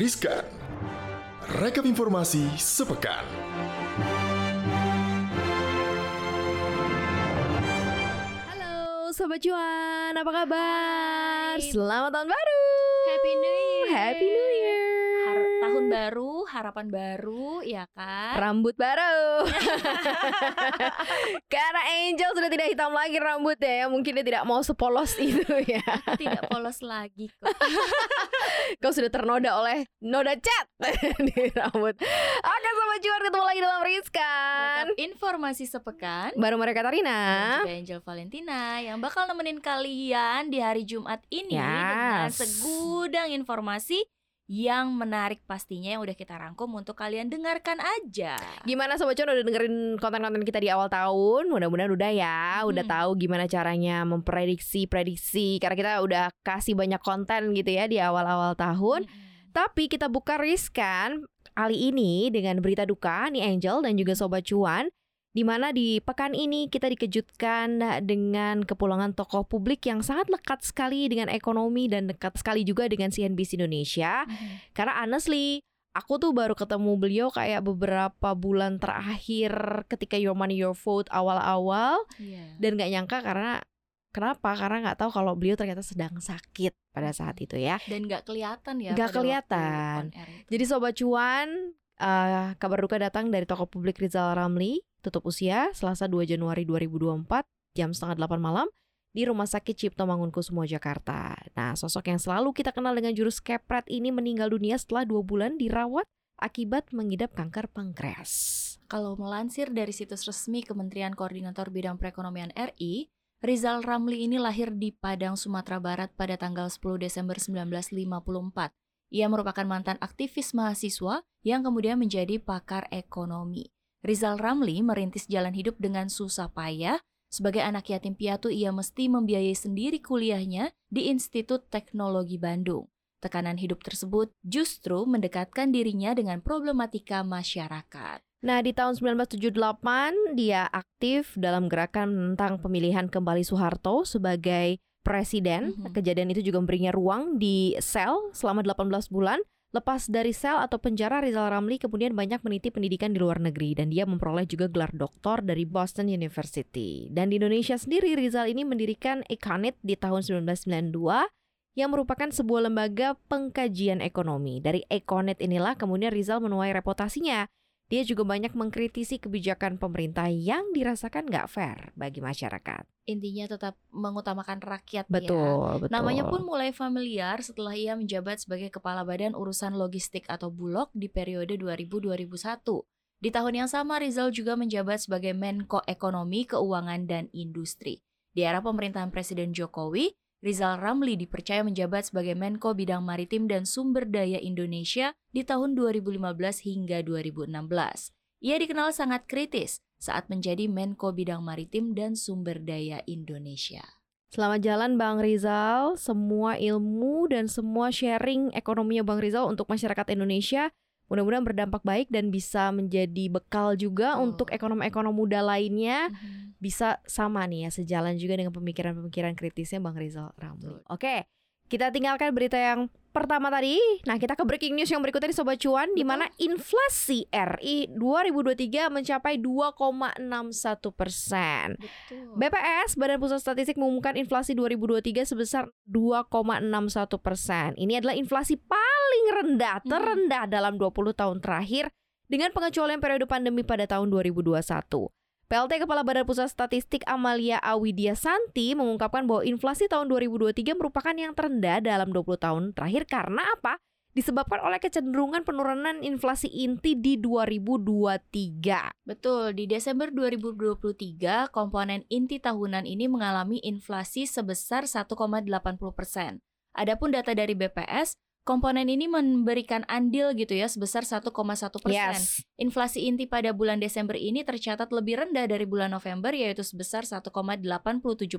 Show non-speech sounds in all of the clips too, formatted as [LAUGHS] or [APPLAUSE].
Riskan. Rekap informasi sepekan. Halo Sobat Cuan, apa kabar? Hai. Selamat tahun baru Happy New Year. Happy New Year Har- tahun baru, harapan baru, ya kan? Rambut baru [LAUGHS] Karena Angel sudah tidak hitam lagi rambutnya ya Mungkin dia tidak mau sepolos itu ya Tidak polos lagi kok. [LAUGHS] Kau sudah ternoda oleh noda cat di [LAUGHS] rambut Oke Sobat Cuan, ketemu lagi dalam Riskan Rekap informasi sepekan. Baru mereka Dan Tarina juga Angel Valentina yang bakal nemenin kalian di hari Jumat ini dengan Yes. segudang informasi yang menarik pastinya yang udah kita rangkum untuk kalian dengarkan aja. Gimana Sobat Cuan udah dengerin konten-konten kita di awal tahun? Mudah-mudahan udah ya, udah Hmm. tahu gimana caranya memprediksi-prediksi Karena kita udah kasih banyak konten gitu ya di awal-awal tahun Mm-mm. Tapi kita buka riskan kali ini dengan berita duka nih Angel dan juga Sobat Cuan di mana di pekan ini kita dikejutkan dengan kepulangan tokoh publik yang sangat lekat sekali dengan ekonomi dan dekat sekali juga dengan CNBC Indonesia Mm-mm. karena honestly, aku tuh baru ketemu beliau kayak beberapa bulan terakhir ketika Your Money Your Vote awal-awal Iya. dan nggak nyangka karena kenapa? Karena nggak tahu kalau beliau ternyata sedang sakit pada saat itu ya. Dan nggak kelihatan ya. Nggak kelihatan. Jadi sobat cuan, eh, kabar duka datang dari tokoh publik Rizal Ramli, tutup usia Selasa 2 Januari 2024 jam setengah 8 malam di Rumah Sakit Cipto Mangunkusumo Jakarta. Nah, sosok yang selalu kita kenal dengan jurus kepret ini meninggal dunia setelah dua bulan dirawat akibat mengidap kanker pankreas. Kalau melansir dari situs resmi Kementerian Koordinator Bidang Perekonomian RI, Rizal Ramli ini lahir di Padang, Sumatera Barat pada tanggal 10 Desember 1954. Ia merupakan mantan aktivis mahasiswa yang kemudian menjadi pakar ekonomi. Rizal Ramli merintis jalan hidup dengan susah payah. Sebagai anak yatim piatu, ia mesti membiayai sendiri kuliahnya di Institut Teknologi Bandung. Tekanan hidup tersebut justru mendekatkan dirinya dengan problematika masyarakat. Nah, di tahun 1978 dia aktif dalam gerakan tentang pemilihan kembali Soeharto sebagai presiden. Mhm. Kejadian itu juga memberinya ruang di sel selama 18 bulan. Lepas dari sel atau penjara, Rizal Ramli kemudian banyak meniti pendidikan di luar negeri dan dia memperoleh juga gelar doktor dari Boston University. Dan di Indonesia sendiri, Rizal ini mendirikan Econet di tahun 1992 yang merupakan sebuah lembaga pengkajian ekonomi. Dari Econet inilah kemudian Rizal menuai reputasinya. Dia juga banyak mengkritisi kebijakan pemerintah yang dirasakan nggak fair bagi masyarakat. Intinya tetap mengutamakan rakyat ya. Betul, betul. Namanya pun mulai familiar setelah ia menjabat sebagai Kepala Badan Urusan Logistik atau Bulog di periode 2000-2001. Di tahun yang sama Rizal juga menjabat sebagai Menko Ekonomi, Keuangan, dan Industri. Di era pemerintahan Presiden Jokowi, Rizal Ramli dipercaya menjabat sebagai Menko Bidang Maritim dan Sumber Daya Indonesia di tahun 2015 hingga 2016. Ia dikenal sangat kritis saat menjadi Menko Bidang Maritim dan Sumber Daya Indonesia. Selamat jalan Bang Rizal, semua ilmu dan semua sharing ekonominya Bang Rizal untuk masyarakat Indonesia mudah-mudahan berdampak baik dan bisa menjadi bekal juga Betul. untuk ekonom-ekonom muda lainnya bisa sama nih ya sejalan juga dengan pemikiran-pemikiran kritisnya Bang Rizal Ramli. Oke, kita tinggalkan berita yang pertama tadi. Nah, kita ke breaking news yang berikutnya nih Sobat Cuan di mana inflasi RI 2023 mencapai 2,61 persen. BPS Badan Pusat Statistik mengumumkan inflasi 2023 sebesar 2,61 persen. Ini adalah inflasi paling rendah, Hmm. terendah dalam 20 tahun terakhir dengan pengecualian periode pandemi pada tahun 2021. PLT Kepala Badan Pusat Statistik Amalia Awidya Santi mengungkapkan bahwa inflasi tahun 2023 merupakan yang terendah dalam 20 tahun terakhir karena apa? Disebabkan oleh kecenderungan penurunan inflasi inti di 2023. Betul, di Desember 2023, komponen inti tahunan ini mengalami inflasi sebesar 1,80 persen. Adapun data dari BPS, komponen ini memberikan andil gitu ya sebesar 1,1 persen. Yes. Inflasi inti pada bulan Desember ini tercatat lebih rendah dari bulan November yaitu sebesar 1,87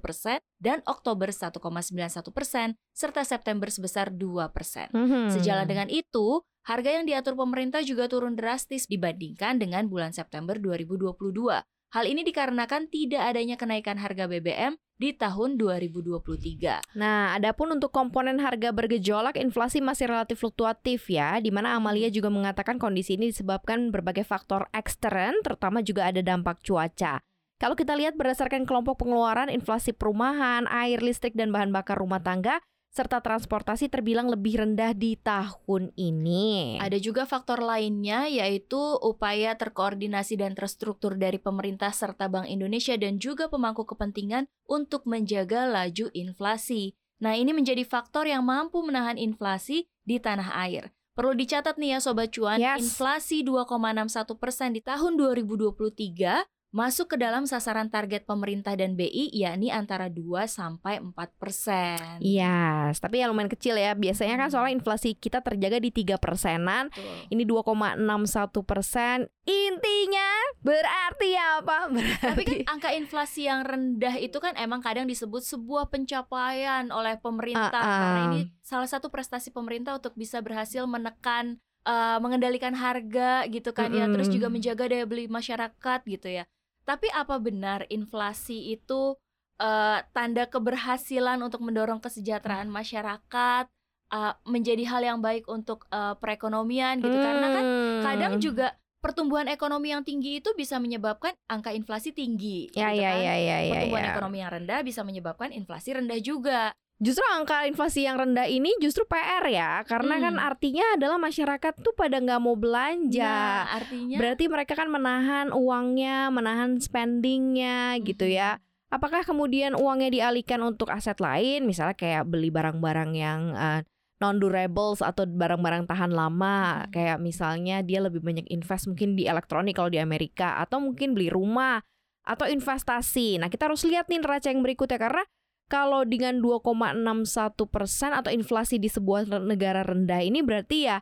persen dan Oktober 1,91 persen serta September sebesar 2 persen. Mhm. Sejalan dengan itu, harga yang diatur pemerintah juga turun drastis dibandingkan dengan bulan September 2022. Hal ini dikarenakan tidak adanya kenaikan harga BBM di tahun 2023. Nah, adapun untuk komponen harga bergejolak, inflasi masih relatif fluktuatif ya, di mana Amalia juga mengatakan kondisi ini disebabkan berbagai faktor ekstern, terutama juga ada dampak cuaca. Kalau kita lihat berdasarkan kelompok pengeluaran, inflasi perumahan, air, listrik, dan bahan bakar rumah tangga serta transportasi terbilang lebih rendah di tahun ini. Ada juga faktor lainnya yaitu upaya terkoordinasi dan terstruktur dari pemerintah serta Bank Indonesia dan juga pemangku kepentingan untuk menjaga laju inflasi. Nah, ini menjadi faktor yang mampu menahan inflasi di tanah air. Perlu dicatat nih ya Sobat Cuan, Yes. inflasi 2,61 persen di tahun 2023 masuk ke dalam sasaran target pemerintah dan BI yakni antara 2 sampai 4 persen. Iya, tapi ya lumayan kecil ya. Biasanya kan soalnya inflasi kita terjaga di 3 persenan. Betul. Ini 2,61 persen. Intinya berarti apa? [LAUGHS] Tapi kan Berarti angka inflasi yang rendah itu kan emang kadang disebut sebuah pencapaian oleh pemerintah Ah, ah. karena ini salah satu prestasi pemerintah untuk bisa berhasil menekan eh, mengendalikan harga gitu kan ya terus juga menjaga daya beli masyarakat gitu ya. Tapi apa benar inflasi itu eh, tanda keberhasilan untuk mendorong kesejahteraan masyarakat eh, menjadi hal yang baik untuk eh, perekonomian gitu karena kan Hmm. kadang juga pertumbuhan ekonomi yang tinggi itu bisa menyebabkan angka inflasi tinggi. ya gitu ya kan. ya ya ya. Pertumbuhan ya. ekonomi yang rendah bisa menyebabkan inflasi rendah juga. Justru angka inflasi yang rendah ini justru PR ya, karena kan Hmm. artinya adalah masyarakat tuh pada nggak mau belanja. Nah, artinya Berarti mereka kan menahan uangnya, menahan spendingnya gitu Mhm. ya. Apakah kemudian uangnya dialihkan untuk aset lain, misalnya kayak beli barang-barang yang non durables atau barang-barang tahan lama, Mhm. kayak misalnya dia lebih banyak invest mungkin di elektronik kalau di Amerika, atau mungkin beli rumah atau investasi. Nah kita harus lihat nih neraca yang berikutnya karena kalau dengan 2,61 persen atau inflasi di sebuah negara rendah ini berarti ya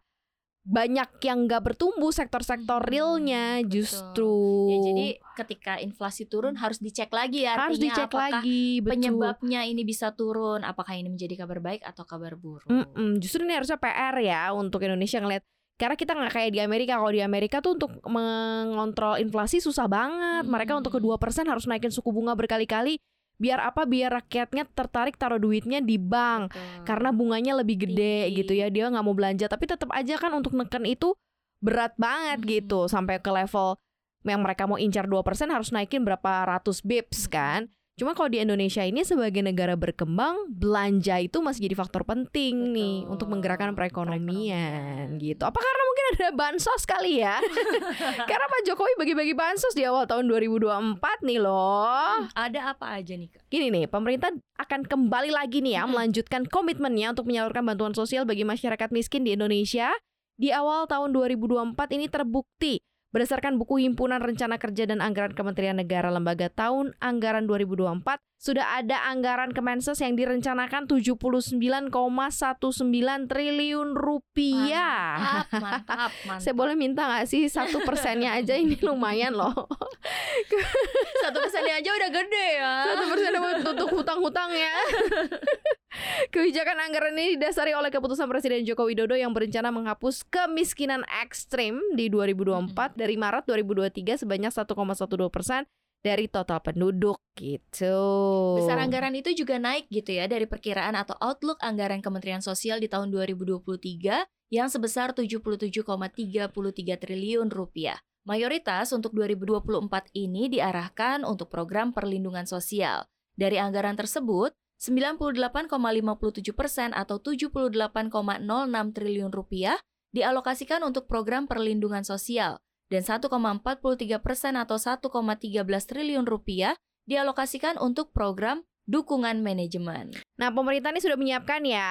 banyak yang nggak bertumbuh sektor-sektor Mhm, realnya betul. justru. ya jadi ketika inflasi turun harus dicek lagi ya harus dicek apakah lagi betul. penyebabnya ini bisa turun, apakah ini menjadi kabar baik atau kabar buruk. Mm-mm, justru ini harusnya PR ya untuk Indonesia ngeliat karena kita nggak kayak di Amerika kalau di Amerika tuh untuk mengontrol inflasi susah banget mereka Mm. untuk kedua persen harus naikin suku bunga berkali-kali biar apa biar rakyatnya tertarik taruh duitnya di bank Betul. karena bunganya lebih gede Tinggi. gitu ya dia nggak mau belanja tapi tetap aja kan untuk neken itu berat banget Mhm. gitu sampai ke level yang mereka mau incar 2% harus naikin berapa ratus bips Mhm. kan cuma kalau di Indonesia ini sebagai negara berkembang belanja itu masih jadi faktor penting nih Betul. untuk menggerakkan perekonomian, Perekonomian. gitu apakah karena mungkin ada bansos kali ya [LAUGHS] karena Pak Jokowi bagi-bagi bansos di awal tahun 2024 nih loh Ada apa aja nih, Kak? Gini nih, pemerintah akan kembali lagi nih ya Mm-mm. melanjutkan komitmennya untuk menyalurkan bantuan sosial bagi masyarakat miskin di Indonesia. Di awal tahun 2024 ini terbukti berdasarkan buku Himpunan Rencana Kerja dan Anggaran Kementerian Negara Lembaga Tahun Anggaran 2024 sudah ada anggaran Kemenses yang direncanakan 79,19 triliun rupiah. Mantap, mantap, [LAUGHS] mantap. Saya boleh minta nggak sih satu persennya aja ini lumayan loh. [LAUGHS] Satu persennya aja udah gede ya. Satu persen buat untuk hutang-hutangnya. [LAUGHS] Kebijakan anggaran ini didasari oleh keputusan Presiden Joko Widodo yang berencana menghapus kemiskinan ekstrim di 2024 dari Maret 2023 sebanyak 1,12 persen dari total penduduk gitu. Besar anggaran itu juga naik gitu ya dari perkiraan atau outlook anggaran Kementerian Sosial di tahun 2023 yang sebesar 77,33 triliun rupiah. Mayoritas untuk 2024 ini diarahkan untuk program perlindungan sosial. Dari anggaran tersebut, 98,57 persen atau 78,06 triliun rupiah dialokasikan untuk program perlindungan sosial dan 1,43 persen atau 1,13 triliun rupiah dialokasikan untuk program dukungan manajemen. Nah, pemerintah ini sudah menyiapkan ya,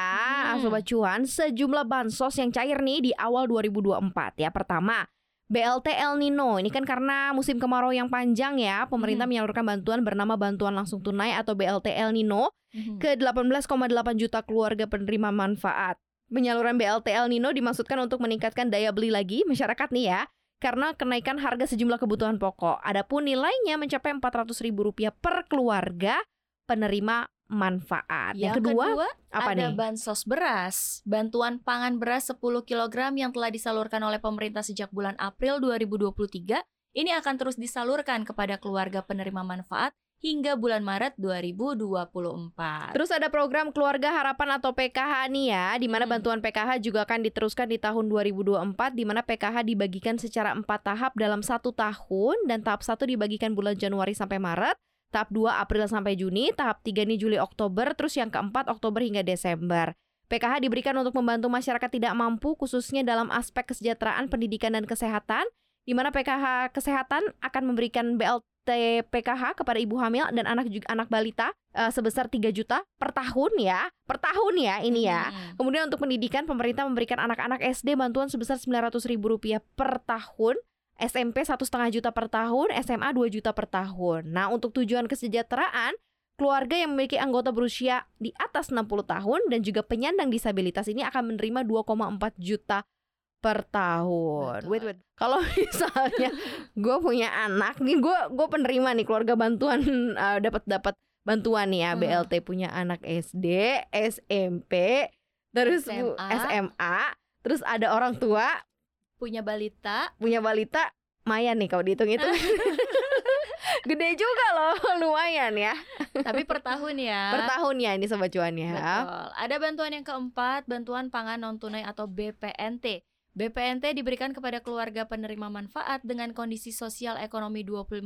Hmm. Sobat Cuan, sejumlah bansos yang cair nih di awal 2024 ya. Pertama, BLT El Nino. Ini kan karena musim kemarau yang panjang ya, pemerintah Hmm. menyalurkan bantuan bernama bantuan langsung tunai atau BLT El Nino ke 18,8 juta keluarga penerima manfaat. Penyaluran BLT El Nino dimaksudkan untuk meningkatkan daya beli lagi masyarakat nih ya. Karena kenaikan harga sejumlah kebutuhan pokok. Adapun nilainya mencapai Rp400.000 per keluarga penerima manfaat. Yang, kedua, apa ada nih? bansos beras. Bantuan pangan beras 10 kg yang telah disalurkan oleh pemerintah sejak bulan April 2023 ini akan terus disalurkan kepada keluarga penerima manfaat hingga bulan Maret 2024. Terus ada program Keluarga Harapan atau PKH nih ya, di mana Hmm. bantuan PKH juga akan diteruskan di tahun 2024, di mana PKH dibagikan secara empat tahap dalam satu tahun dan tahap satu dibagikan bulan Januari sampai Maret, tahap 2 April sampai Juni, tahap 3 ini Juli Oktober, terus yang keempat Oktober hingga Desember. PKH diberikan untuk membantu masyarakat tidak mampu khususnya dalam aspek kesejahteraan, pendidikan dan kesehatan, di mana PKH kesehatan akan memberikan BLT PKH kepada ibu hamil dan anak juga anak balita eh, sebesar 3 juta per tahun ya. Per tahun ya ini ya. Hmm. Kemudian untuk pendidikan pemerintah memberikan anak-anak SD bantuan sebesar 900 ribu rupiah per tahun. SMP satu setengah juta per tahun, SMA 2 juta per tahun. Nah untuk tujuan kesejahteraan, keluarga yang memiliki anggota berusia di atas 60 tahun dan juga penyandang disabilitas ini akan menerima 2,4 juta per tahun. Betul. Wait, wait. Kalau [LAUGHS] misalnya gue punya anak nih, gue gue penerima nih keluarga bantuan [LAUGHS] eh, dapat dapat bantuan nih ya Hmm. BLT punya anak SD, SMP, terus SMA. SMA, terus ada orang tua Punya balita punya balita lumayan nih kalau dihitung itu [LAUGHS] gede juga loh lumayan ya tapi per tahun ya. per tahun ya ini sobat cuan ya Betul. Ada bantuan yang keempat, bantuan pangan non tunai atau BPNT. BPNT diberikan kepada keluarga penerima manfaat dengan kondisi sosial ekonomi 25%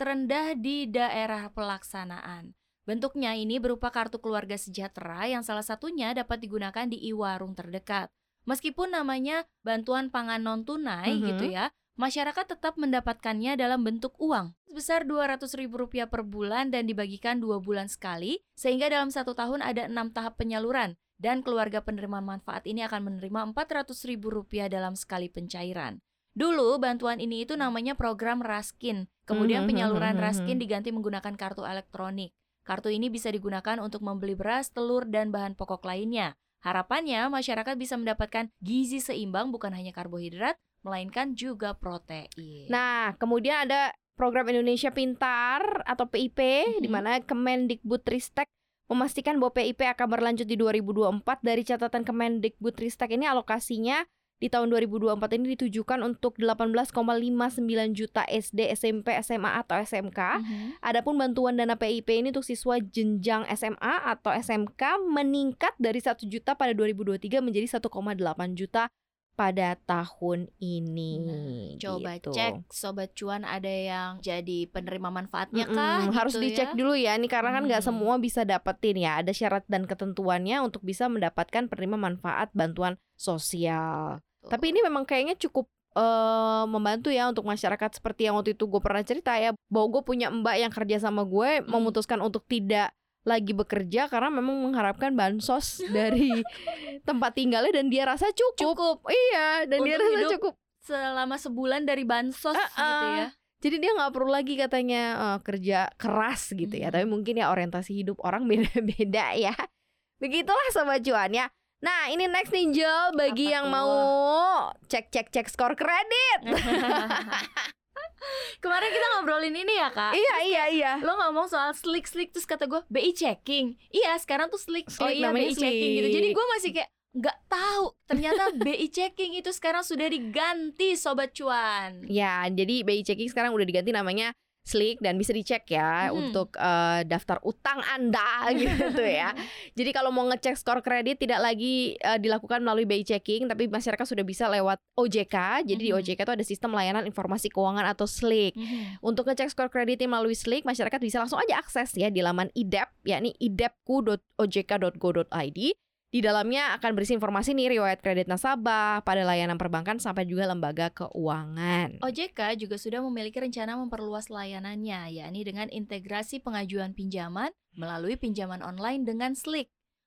terendah di daerah pelaksanaan. Bentuknya ini berupa kartu keluarga sejahtera yang salah satunya dapat digunakan di e-warung terdekat. Meskipun namanya bantuan pangan non tunai Mhm. gitu ya, masyarakat tetap mendapatkannya dalam bentuk uang sebesar Rp200.000 per bulan dan dibagikan dua bulan sekali, sehingga dalam satu tahun ada enam tahap penyaluran dan keluarga penerima manfaat ini akan menerima Rp400.000 dalam sekali pencairan. Dulu bantuan ini itu namanya program Raskin. Kemudian Mhm, penyaluran mhm, Raskin diganti menggunakan kartu elektronik. Kartu ini bisa digunakan untuk membeli beras, telur, dan bahan pokok lainnya. Harapannya masyarakat bisa mendapatkan gizi seimbang bukan hanya karbohidrat, melainkan juga protein. nah kemudian ada program Indonesia Pintar atau PIP di Mhm. mana Kemendikbudristek memastikan bahwa PIP akan berlanjut di 2024 dari catatan Kemendikbudristek ini alokasinya di tahun 2024 ini ditujukan untuk 18,59 juta SD, SMP, SMA atau SMK. Mhm. Adapun bantuan dana PIP ini untuk siswa jenjang SMA atau SMK meningkat dari 1 juta pada 2023 menjadi 1,8 juta pada tahun ini. Nah, Coba gitu. cek sobat cuan ada yang jadi penerima manfaatnya Mm-mm, kah? harus gitu dicek ya? dulu ya nih karena kan nggak Hmm. semua bisa dapetin ya ada syarat dan ketentuannya untuk bisa mendapatkan penerima manfaat bantuan sosial. Tapi ini memang kayaknya cukup eh, membantu ya untuk masyarakat seperti yang waktu itu gue pernah cerita ya bahwa gue punya mbak yang kerja sama gue Hmm. memutuskan untuk tidak lagi bekerja karena memang mengharapkan bansos [LAUGHS] dari tempat tinggalnya dan dia rasa cukup. Cukup. Iya, dan dia Untuk rasa hidup cukup. selama sebulan dari bansos gitu Ah-ah. ya. Jadi dia nggak perlu lagi katanya eh, kerja keras gitu ya. Hmm. Tapi mungkin ya orientasi hidup orang beda-beda [LAUGHS] ya. Begitulah sobat cuan ya. Nah ini next nih Jel bagi Apa yang tuh? mau cek cek cek skor kredit. [LAUGHS] Kemarin kita ngobrolin ini ya kak. iya iya iya. Lo ngomong soal slick slick terus kata gue BI checking. Iya sekarang tuh slick. oh Slick, iya namanya BI checking gitu. Jadi slick. gue masih kayak nggak tahu. Ternyata [LAUGHS] BI checking itu sekarang sudah diganti sobat cuan. Ya jadi BI checking sekarang udah diganti namanya Slick dan bisa dicek ya Hmm. untuk eh, daftar utang Anda [LAUGHS] gitu ya. Jadi kalau mau ngecek skor kredit tidak lagi eh, dilakukan melalui BI checking tapi masyarakat sudah bisa lewat OJK. Jadi di Mhm. OJK itu ada sistem layanan informasi keuangan atau Slick. Mhm. Untuk ngecek skor kreditnya melalui Slick, masyarakat bisa langsung aja akses ya di laman IDEP, yakni idepku.ojk.go.id. Di dalamnya akan berisi informasi nih riwayat kredit nasabah pada layanan perbankan sampai juga lembaga keuangan. OJK juga sudah memiliki rencana memperluas layanannya, yakni dengan integrasi pengajuan pinjaman melalui pinjaman online dengan Slick.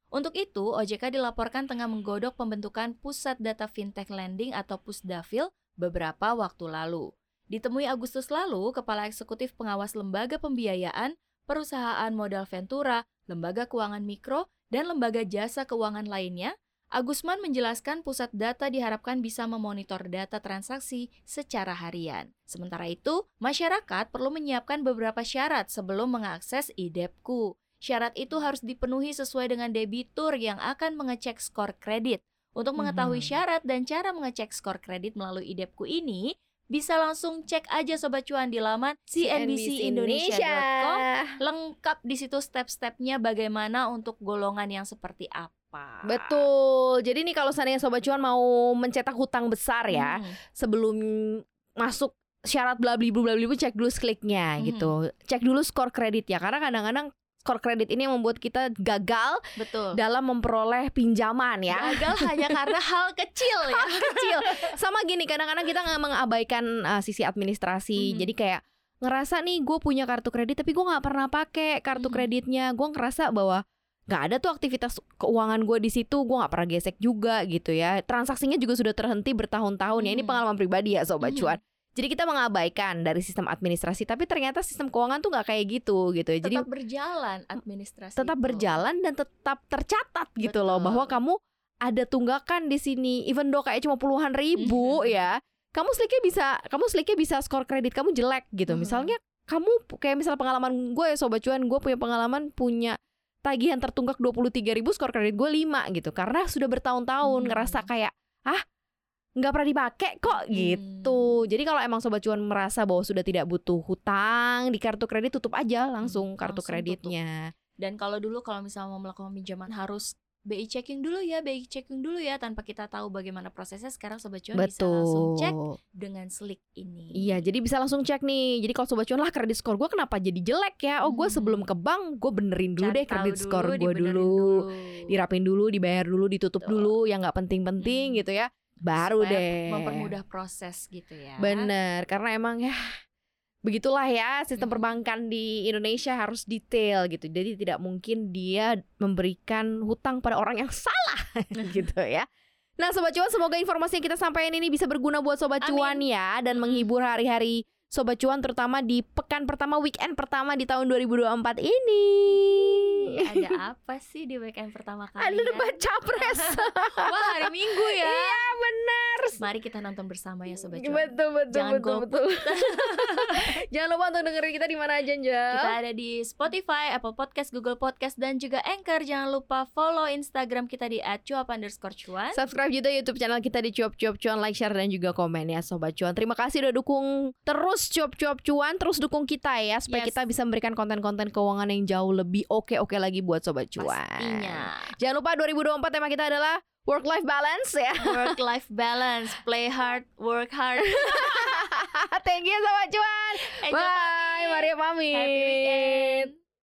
Untuk itu, OJK dilaporkan tengah menggodok pembentukan Pusat Data Fintech Lending atau Pusdafil beberapa waktu lalu. Ditemui Agustus lalu, Kepala Eksekutif Pengawas Lembaga Pembiayaan, Perusahaan Modal Ventura, Lembaga Keuangan Mikro, dan lembaga jasa keuangan lainnya, Agusman menjelaskan pusat data diharapkan bisa memonitor data transaksi secara harian. Sementara itu, masyarakat perlu menyiapkan beberapa syarat sebelum mengakses IDEPku. Syarat itu harus dipenuhi sesuai dengan debitur yang akan mengecek skor kredit. Untuk mengetahui Mhm. syarat dan cara mengecek skor kredit melalui IDEPku ini, bisa langsung cek aja Sobat Cuan di laman cnbcindonesia.com lengkap di situ step-stepnya bagaimana untuk golongan yang seperti apa. Betul. Jadi nih kalau seandainya sobat cuan mau mencetak hutang besar ya, Hmm. sebelum masuk syarat bla bla bla bla cek dulu kliknya Mhm. gitu. Cek dulu skor kredit ya karena kadang-kadang skor kredit ini yang membuat kita gagal Betul. dalam memperoleh pinjaman ya. Gagal [LAUGHS] hanya karena hal kecil ya. kecil. Sama gini, kadang-kadang kita nggak mengabaikan uh, sisi administrasi. Mhm. Jadi kayak ngerasa nih gue punya kartu kredit tapi gue nggak pernah pakai kartu Mhm. kreditnya. Gue ngerasa bahwa nggak ada tuh aktivitas keuangan gue di situ. Gue nggak pernah gesek juga gitu ya. Transaksinya juga sudah terhenti bertahun-tahun ya. Ini Mhm. pengalaman pribadi ya sobat Mhm. cuan. Jadi kita mengabaikan dari sistem administrasi, tapi ternyata sistem keuangan tuh nggak kayak gitu gitu. Jadi Tetap berjalan administrasi. tetap itu. berjalan dan tetap tercatat gitu loh Betul. bahwa kamu ada tunggakan di sini even though kayak cuma puluhan ribu Mhm. ya kamu seliknya bisa kamu seliknya bisa skor kredit kamu jelek gitu Mhm. misalnya kamu kayak misal pengalaman gue ya sobat cuan gue punya pengalaman punya tagihan tertunggak 23.000 ribu skor kredit gue 5 gitu karena sudah bertahun-tahun Mhm. ngerasa kayak ah nggak pernah dipakai kok Mhm. gitu jadi kalau emang sobat cuan merasa bahwa sudah tidak butuh hutang di kartu kredit tutup aja langsung Hmm, kartu langsung kreditnya Dan kalau dulu kalau misalnya mau melakukan pinjaman harus BI checking dulu ya, BI checking dulu ya tanpa kita tahu bagaimana prosesnya. Sekarang sobat cuan bisa langsung cek dengan slik ini. Iya, jadi bisa langsung cek nih. Jadi kalau sobat cuan lah kredit skor gue kenapa jadi jelek ya? Oh, gue Hmm. sebelum ke bank gue benerin dulu Cari deh kredit dulu, skor gue dibenerin dulu. dirapin dulu, dibayar dulu, ditutup Betul. dulu yang nggak penting-penting Hmm. gitu ya. Baru Supaya deh. mempermudah proses gitu ya. Bener, karena emang ya begitulah ya sistem Hmm. perbankan di Indonesia harus detail gitu. Jadi tidak mungkin dia memberikan hutang pada orang yang salah [LAUGHS] gitu [LAUGHS] ya. Nah sobat cuan semoga informasi yang kita sampaikan ini bisa berguna buat sobat Amin. cuan ya dan menghibur hari-hari sobat cuan terutama di pekan pertama weekend pertama di tahun 2024 ini. Ada apa sih di weekend pertama kali? [LAUGHS] Ada debat capres. [LAUGHS] Wah, hari Minggu ya. Iya benar. Mari kita nonton bersama ya sobat cuan. Betul betul Jangan betul betul. [LAUGHS] Jangan lupa untuk dengerin kita di mana aja. Kita ada di Spotify, Apple Podcast, Google Podcast, dan juga Anchor. Jangan lupa follow Instagram kita di @cuap_cuan. Subscribe juga YouTube channel kita di Cuap Cuap Cuan, like, share dan juga komen ya Sobat Cuan. Terima kasih udah dukung terus Cuap Cuap Cuan, terus dukung kita ya supaya Yes. kita bisa memberikan konten-konten keuangan yang jauh lebih oke-oke lagi buat Sobat Cuan. Pastinya. Jangan lupa 2024 tema kita adalah work life balance ya. Work life balance, play hard, work hard. [LAUGHS] Thank you Sobat Cuan. Angel Bye. Maria pamit. Happy weekend.